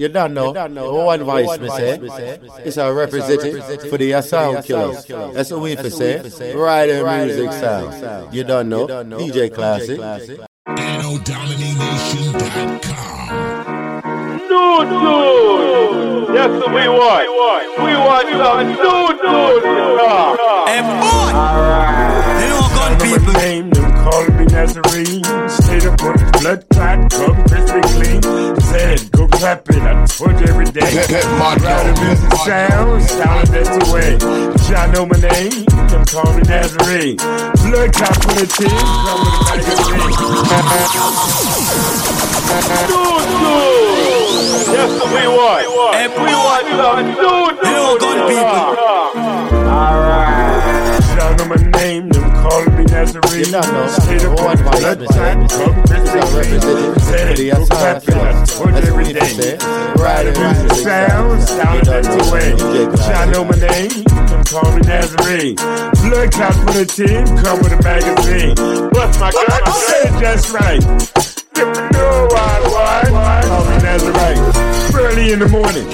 You don't know. One voice, me say. It's a representative for the sound killers. That's what we for say. Rider music sound. You don't know. DJ Classic. AnnoDomination.com. Dude, dude. Yes, we want. We want some dude, dude. Hey, boy. You know, gun people. Name them, call me Nazarene. Straight up on his blood clot, come crispy clean. Said, go clap it, I told you every day. Ride the music sound, sound that's the way. Y'all know my name, them call me Nazarene. Blood clot for the team, come with a magazine. Dude, dude. Yes, we want. Hey, We want some dude, You call me Nazarene. You don't know. Straight up on One blood me come crispy a clean. representative for the go clap it, I killers. told you That's what every we for day. say. Ride the music music sound, sound that's the way. Y'all know my name, them call me Nazarene. Blood clot for the team, come with a magazine. Bust my gun, say it just right. You know why, why, why, call me Nazarene. Early in the morning,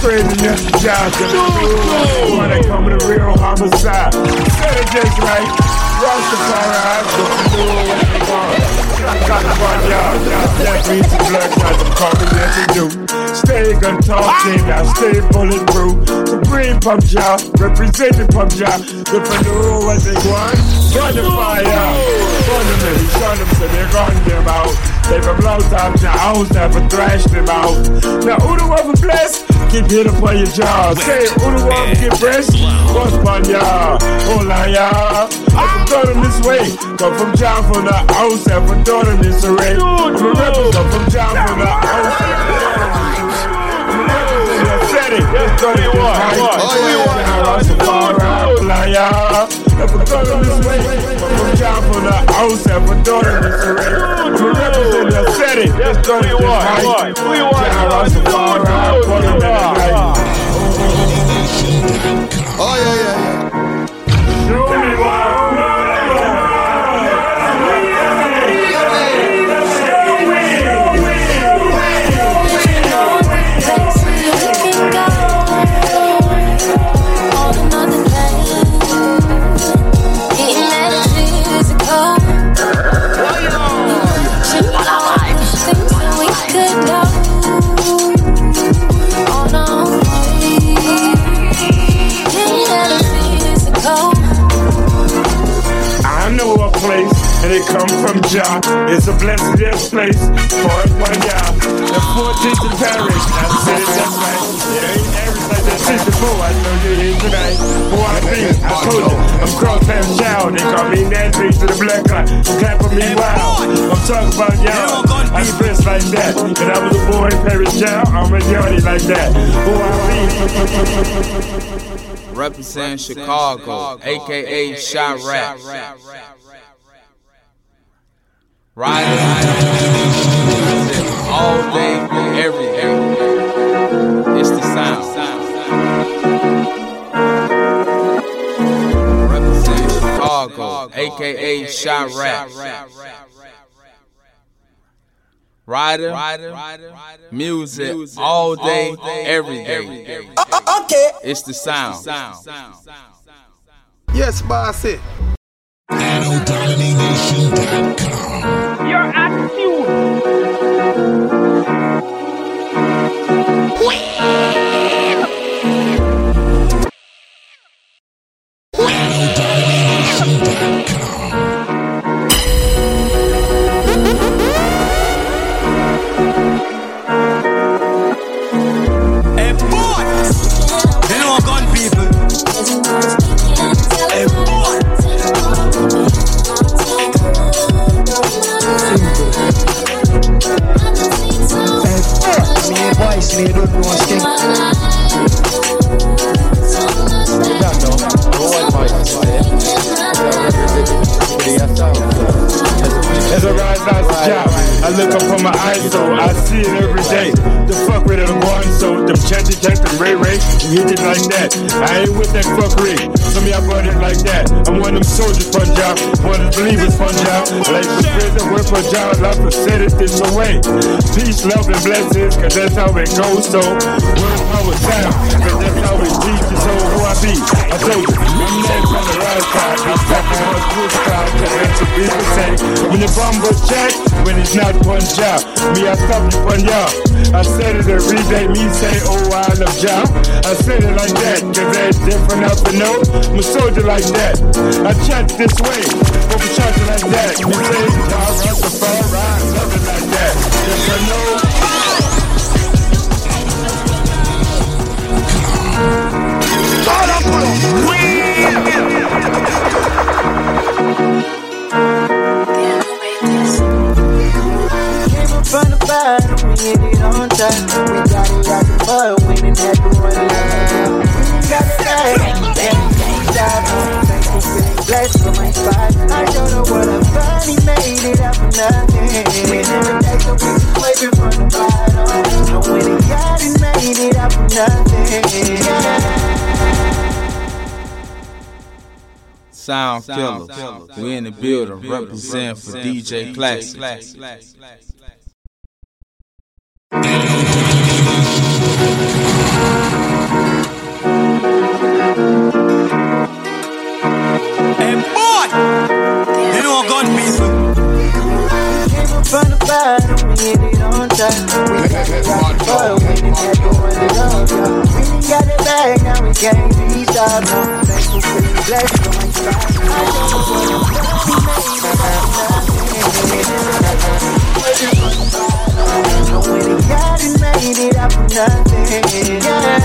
crazy yes, job. Boy, they come with a real homicide. It just right. Rastafari, what they want. Got the one, y'all. The blood. Stay gun talking, y'all stay bulletproof. Supreme pump y'all, representing pump y'all. I know what they want, burn the fire. In, shun them so they're gun them out. They from long time to house, never thrash them out. Now, who the one for blessed? Keep hit upon your jaw. Say, who the one get breast? What's upon y'all? Hold on, y'all. I'm from this way. Come from John from the house, and from daughter this array. I'm a represent from John from the house. Setting, that's what we want. We want If we go this way, from John from the house, and from daughter this array. I'm represent the setting, that's what we want. We want? Rastafari, put him in the night. Oh, yeah, yeah, yeah. Show me what that. And I was boy in Paris child. I'm a yardie like that. Who I be. Represent Chicago, aka Shot Rap. Riding all day, every day. It's the sound. Represent Chicago, aka Shot Rap. Rider, music, all day, every day. Okay. It's the sound. Yes, bossy. AnnoDomination.com. Your attitude. AnnoDomination.com. with Punjab, love to set this away. Peace, love, and blessings, cause that's how it goes. So, word, power, sound, cause that's how it teaches. So, who I be? I told you, I'm next on the right side. This type of hard good style, cause that's what people say. When the bomb goes check, when it's not Punjab, me, I stop you Punjab. I said it every day, me say, oh, I love Jah. I said it like that, cause that's different up the note. I'm a soldier like that. I chat this way, but we chat like that. Me say, Jah, Rastafari, something like that. Yes, I know. Came bottom, we hit it on top. We got it out the mud, winning had to run got it back, and we can't stop. Thankful, feeling for my spot. I don't know what I finally made it out for nothing. We never take so we just waving from the bottom. I went and got it, made it out for nothing. Yeah. Sound killers. We in the building, represent for DJ Classic. From the bottom, we hit it on top. We got it out the mud, winning had to it on top. We got it back, now we can't be stopped. No, thankful, feeling blessed for my spot. I don't know what I'm I went and got it, made it out for nothing. Yeah.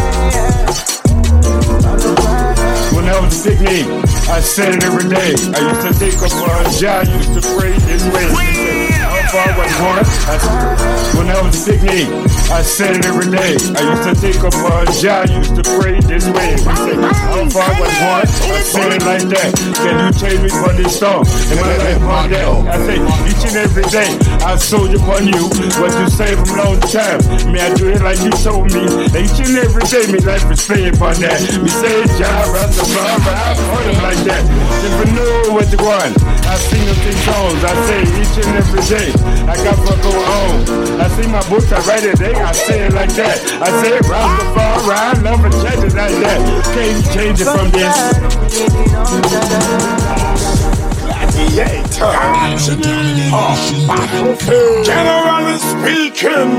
On the grind. When I was a big name, I said it every day. I used to think of one job, used to pray this way. Was one? I when I was big I said it every day. I used to think of one job, used to pray this way. I said, how far was one? I said it like that. Can you change me for this song? And my life on that. I say, each and every day, I sold upon you what you say from long time. Me, I do it like you told me. Each and every day, me life is paying for that. Me say, job, Rastafari, I heard it like that. Never know what to want. I sing them things songs. I say each and every day, I got what go on. I see my books, I write it, they, I say it like that. I say, Rastafari, I never change it like that. Can't change it from this. Generally speaking,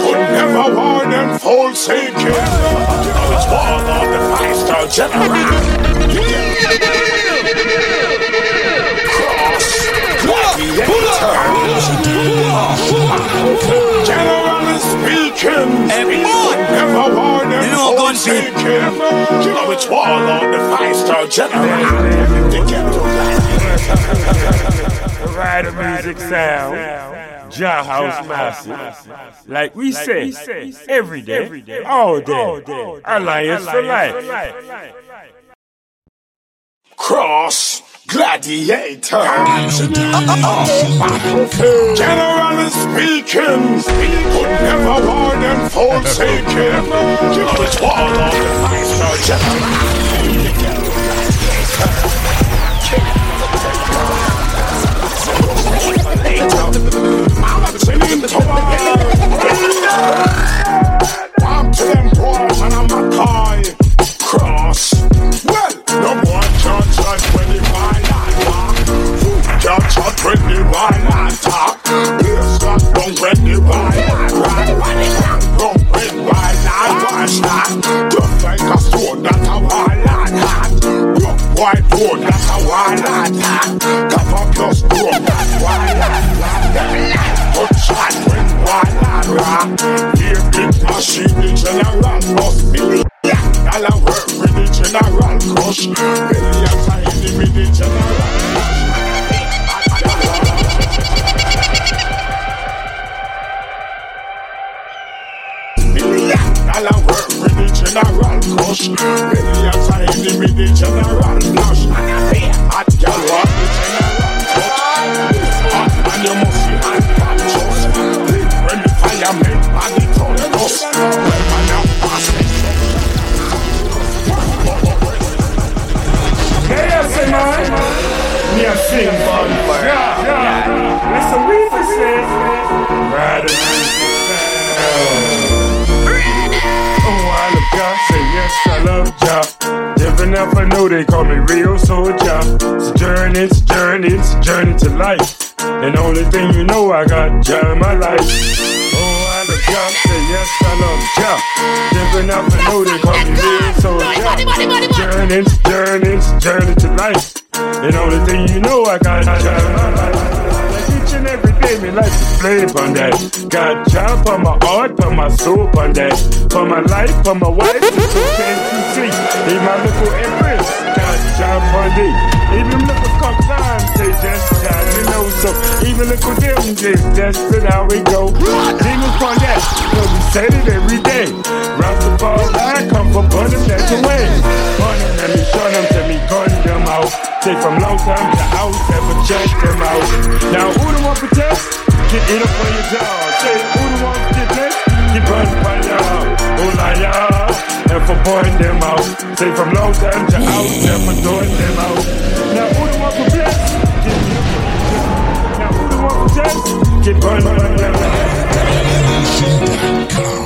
could never warn them forsaken. It's war of the five-star general. Cross gladiators. Generally speaking, Hey, boy. could never warn them You know gun forsaken. You know it's war of the general. The ghetto gladiators. Rider music sound. Jah House Massive. Like we say, every day, all day, Alliance for life. Cross gladiators. Generally speaking, could never warn them forsaken. You know it's war of the general. I'm singing to I'm to them boys and I'm a coy the violent talk. Yes, that don't when the violent rock. Don't when violent wash that. Just like a stone that a violent hat. Rough white stone that a violent hat. Cover plus stone that violent Good shot when violent rock. Here big machine, the general must be. Dollar work with the general crush. Millions are with the general. Million general crush. Millions are enemy with the general flush. Hot girl want the general touch. Hot man you must see hand captures. When the fire I make body tolos. Weapon of plastic. Hey, I say, man. Me a sing for Yeah, yeah. Listen, we for say. Never, never know they call me real soldier. It's a journey, it's a journey, it's a journey to life. And the only thing you know, I got in my life. Oh, I love Jah, say yes, I love Jah. Never, never know they call me real soldier. Journey, it's a journey, it's a journey to life. And the only thing you know, I got in my life. Like day, me life is played on that. Got Jah for my heart, for my soul on that. For my life, for my wife, it's okay to see. My little empress, got Jah for me. Even little cock time, say just God, you know so. Even little them just that's it how we go. Demons on that, so we said it every day. Rock the ball, I come for burn them that away. Burn let me show them, tell me gun them out. Take from long time to out, never check them out. Now who the one protest? Get it up on your jaw. Say who get this? Get burned by y'all. Oh y'all. And for pouring them out. Say from low time to out, never throwing them out. Now who the one for bless? Get Now who for test? Get burned by y'all. Before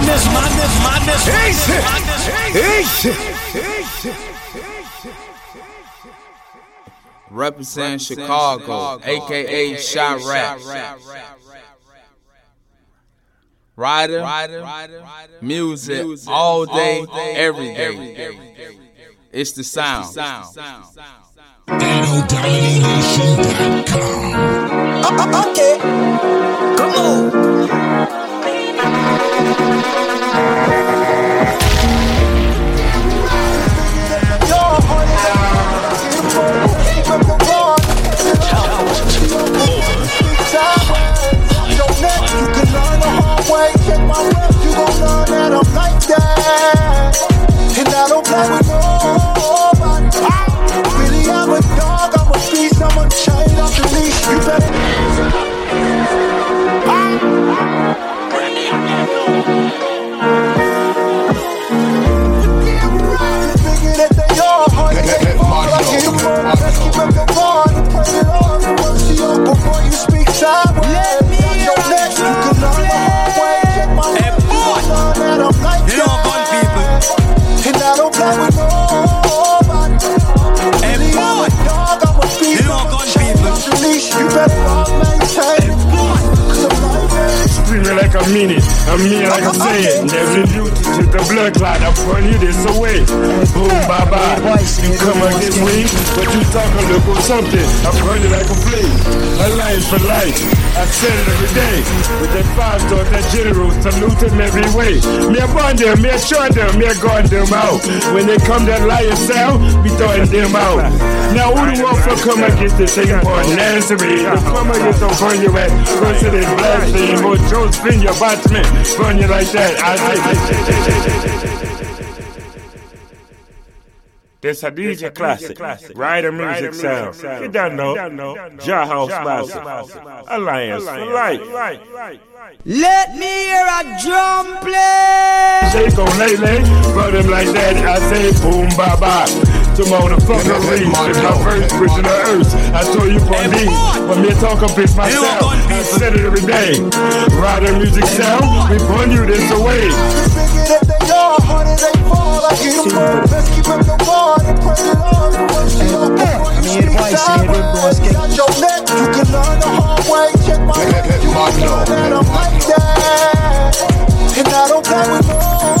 Madness, madness, madness. Represent Chicago, aka Shot Rap. Rider, music, all day, every day. It's the sound. Uh, uh, uh, okay, come on. And I mean it, I mean it like I say it. Never knew to the blood clot, I burn you this away. Boom, bye bye. You come out this way, but you talk a little something. I burn you like a flame. A life for life. I said it every day. With that five star, that general, salute them every way. Me a burn them, me a shot them, me a gun them out. When they come that lion sound, we throwing them out. Now who the one for come against this thing for Nazarene? Who come against them burn you at? President blaspheme or Josephine, your batman. Burn you like that. I say. This a DJ classic, rider music sound. You don't know, Jah House Massive, Alliance for Life. Let me hear a drum play. Shake on lay lay, run him like that. I say boom bye bye. To motherfucker reach with my first bridge in the earth. I told you from me, when me talk up it's myself. I said it every day. Rider music sound, we burn you this away. Figure that they all hard as they fall. I get them all. Let's keep up the bond and pray it on. Mercy on before you speak sideways. Your neck, you can learn the hard way. Check my rep, you can learn that I'm like that. And I don't play with nobody.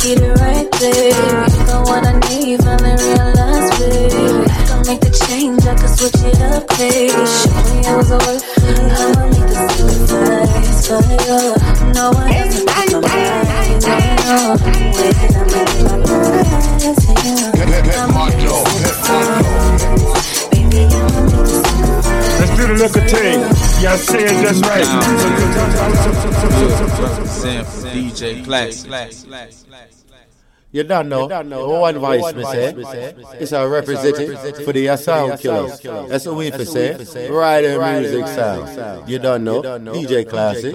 get it right, baby. You got what I need, finally realize, baby. I can make the change, I can switch it up, baby. Show me it was worth it. I'ma make the sacrifice for you. No one else can make my mind, no, no. Wait, I'ma make my mind, yeah. I'ma make the sacrifice. Baby, I'ma make the sacrifice. Let's do the little thing. Y'all say it just right. Represent for DJ Classic. You don't know. One voice, me say. It's a representative for the sound killers. That's what we for say. Rider music sound. You don't know. DJ Classic.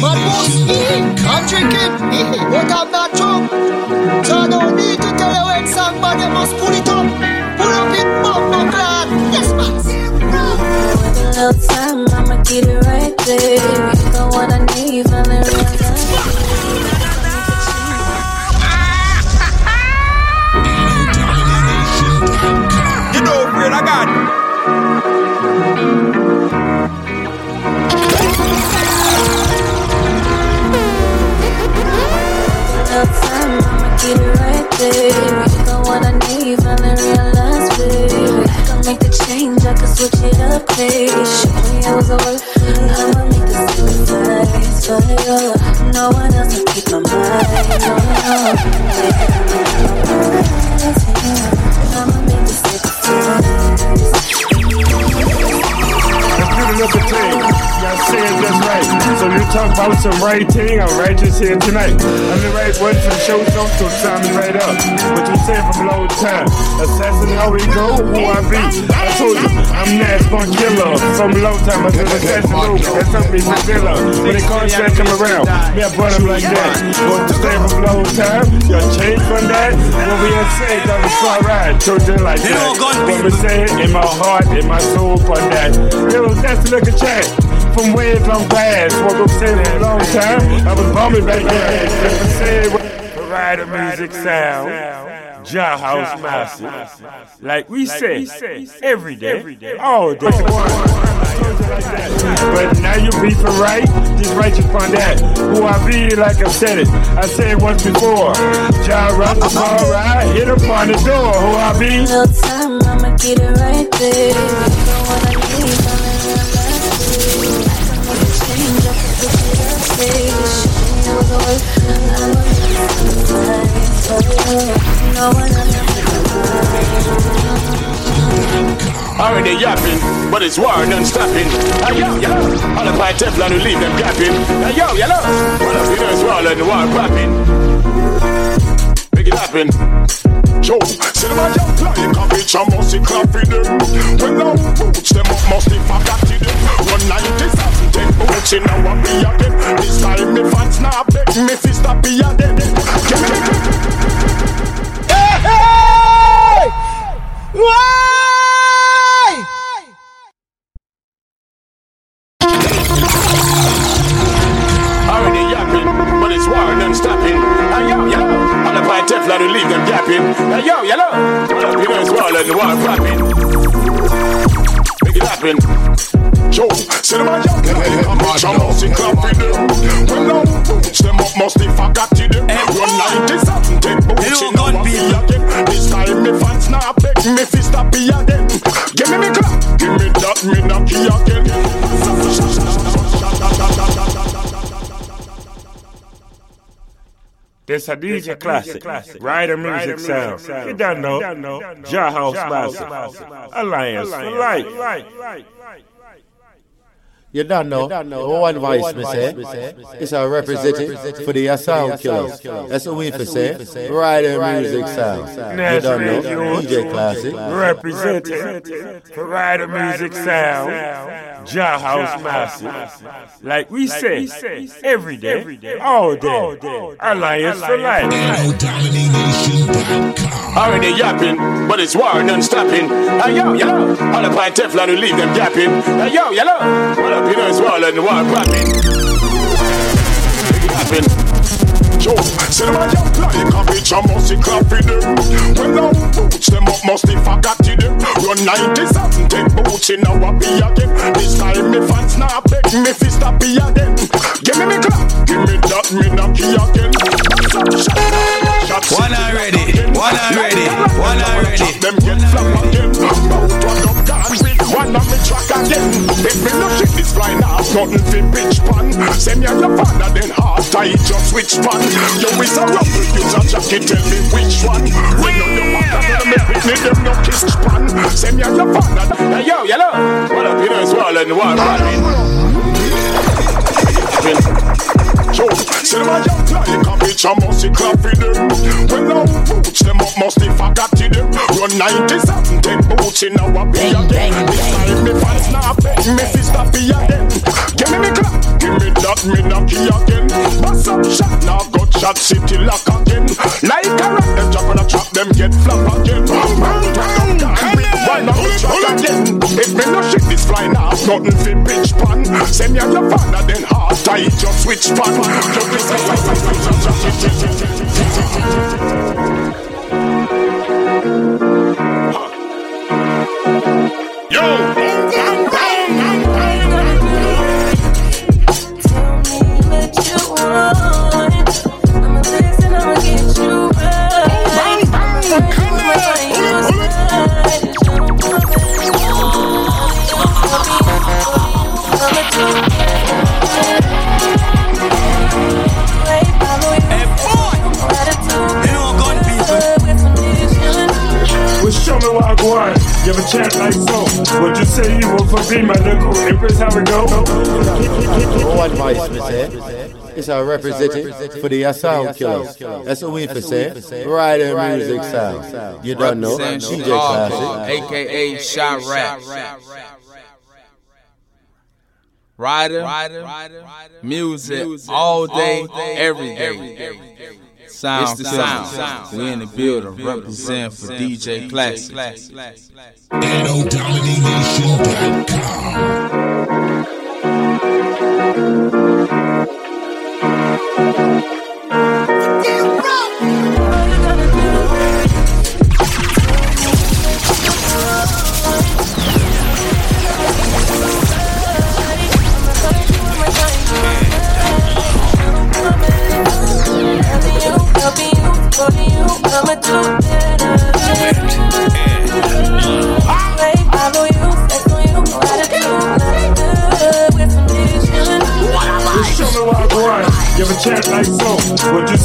But boss, I'm drinking. What I'm not drunk. So I don't need to tell you when song, but you must pull it switch it up, baby. Show me was worth it. I'ma make the sacrifice for you. No one else can keep my mind, no, no. I'ma you talk about some right thing, I'm righteous here tonight. I'm the right one for the show, so so sign me right up. What you say from a long time? Assassin, how we go, who I be. I told you, I'm Nash Bun Killer. From a long time, I said assassin, no, that's something for Villa. When the contract come around, me I brought him like that. What you say from a long time? Y'all change from that? What we said, that was far right. Told you like that. What we say in my heart, in my soul for that. Yo, that's the look at chat. From way long past, what I'm saying for a long time, I was bumming back there. Just to say what rider music sound, Jah House Massive. Like we say, every day, all day. But now you beefing right, just righteous on that. Who I be, like I said it, I said it once before. Jah Rastafari, hit upon the door. Who I be? No time, I'ma get it right, baby. Already yapping, but it's war non-stopping. Hey, yo, yo, all of my Teflon will leave them gapping. Hey, yo, yo, one of the nurse wall and the war popping. Make it happen. Yo, see a young flying cabbage and must clap for them. When long boots them up must be forgot to them. Run 97, ten boots in our be again. This time me fans now beg me fi stop be again. DJ classic, rider music sound. You don't know, Jah House Massive, Alliance for Life. You don't know. One voice, me say. It's a representative for the sound killers. That's what we for say. Rider music sound. You don't know. DJ Classic. Representing for rider music sound, Jah House Massive. Like we say, every day, all day, Alliance for Life. Already yapping, but it's war non-stopping. Hey, yo, yo, all of my Teflon will leave them gapping. Hey, yo, yo, one of the nurse wall and war popping. Make it See them a jump like a bitch, I must see clap them. When I boots them up, must if I got to them. Run 97, take boots in our be again. This time me fans now beg me fi stop be again. Nothing fi bitch pan. Send me your father then hard tie just switch pan. Yo is a rumble, use a jacket, tell me which one. When on your back, I'm me Britney, them no kiss pan. Send me your father. Hey yo, yellow. What up, you know, it's well and what, Yo, see a young like a bitch, I must see clap for them. When I boots them up, must if I to them. Run 97, take boots in our be again. This time me fans now beg me fi stop be again. Give me me clap, give me that me knocky again. Bust up shot, now got shot city lock again. Like a rat, them drop on a trap, them get flap again. Nothing fi bitch pan. Send me and your father then hard tie just switch pan. Yo! Show me what I go on. You have a chat like so. Would you say you will for be my little empress? How it go? No advice, me say. It's a representative for the sound killers. That's what we for say. Rider music sound. You don't know. DJ Chicago, Classic. aka Shot Rap. Rider, music all day, every day. Sound, it's the sound. We in the building, represent for DJ Classic. Well,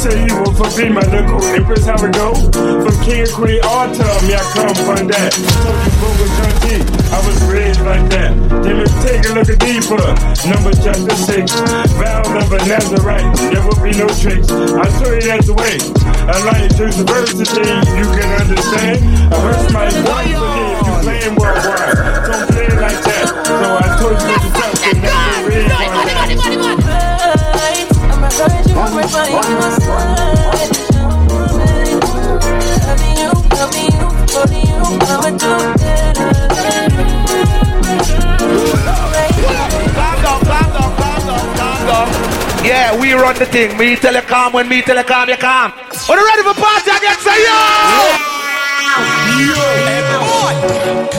say you will for be my little empress? How it go? From king and queen, all tell me I come from that. Told you boom was John I was raised like that. Then let's take a look at deeper. Number chapter six. Vow number Nazarite. There will be no tricks. I show you that's the way. I like to diversity. You can understand. I hurt my wife for me if you playing worldwide. Don't play it like that. So I told you to stop and never read on. Calm calm calm calm down. Yeah, we run the thing. Me telecom when me telecom, you calm. Are you ready for party again? Say yo! Hey boy, you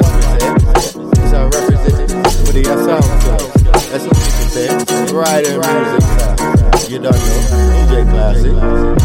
Rider music sound. You don't know. DJ Classic.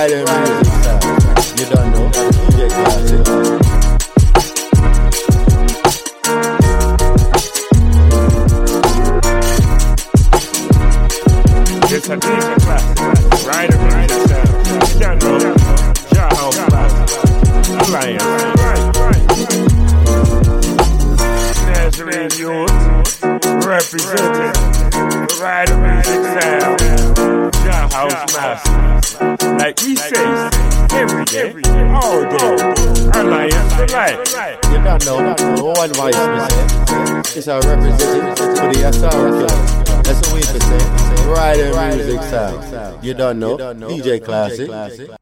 riding. For the SR. That's what we can say. Right in music sound. You don't know. DJ Classic.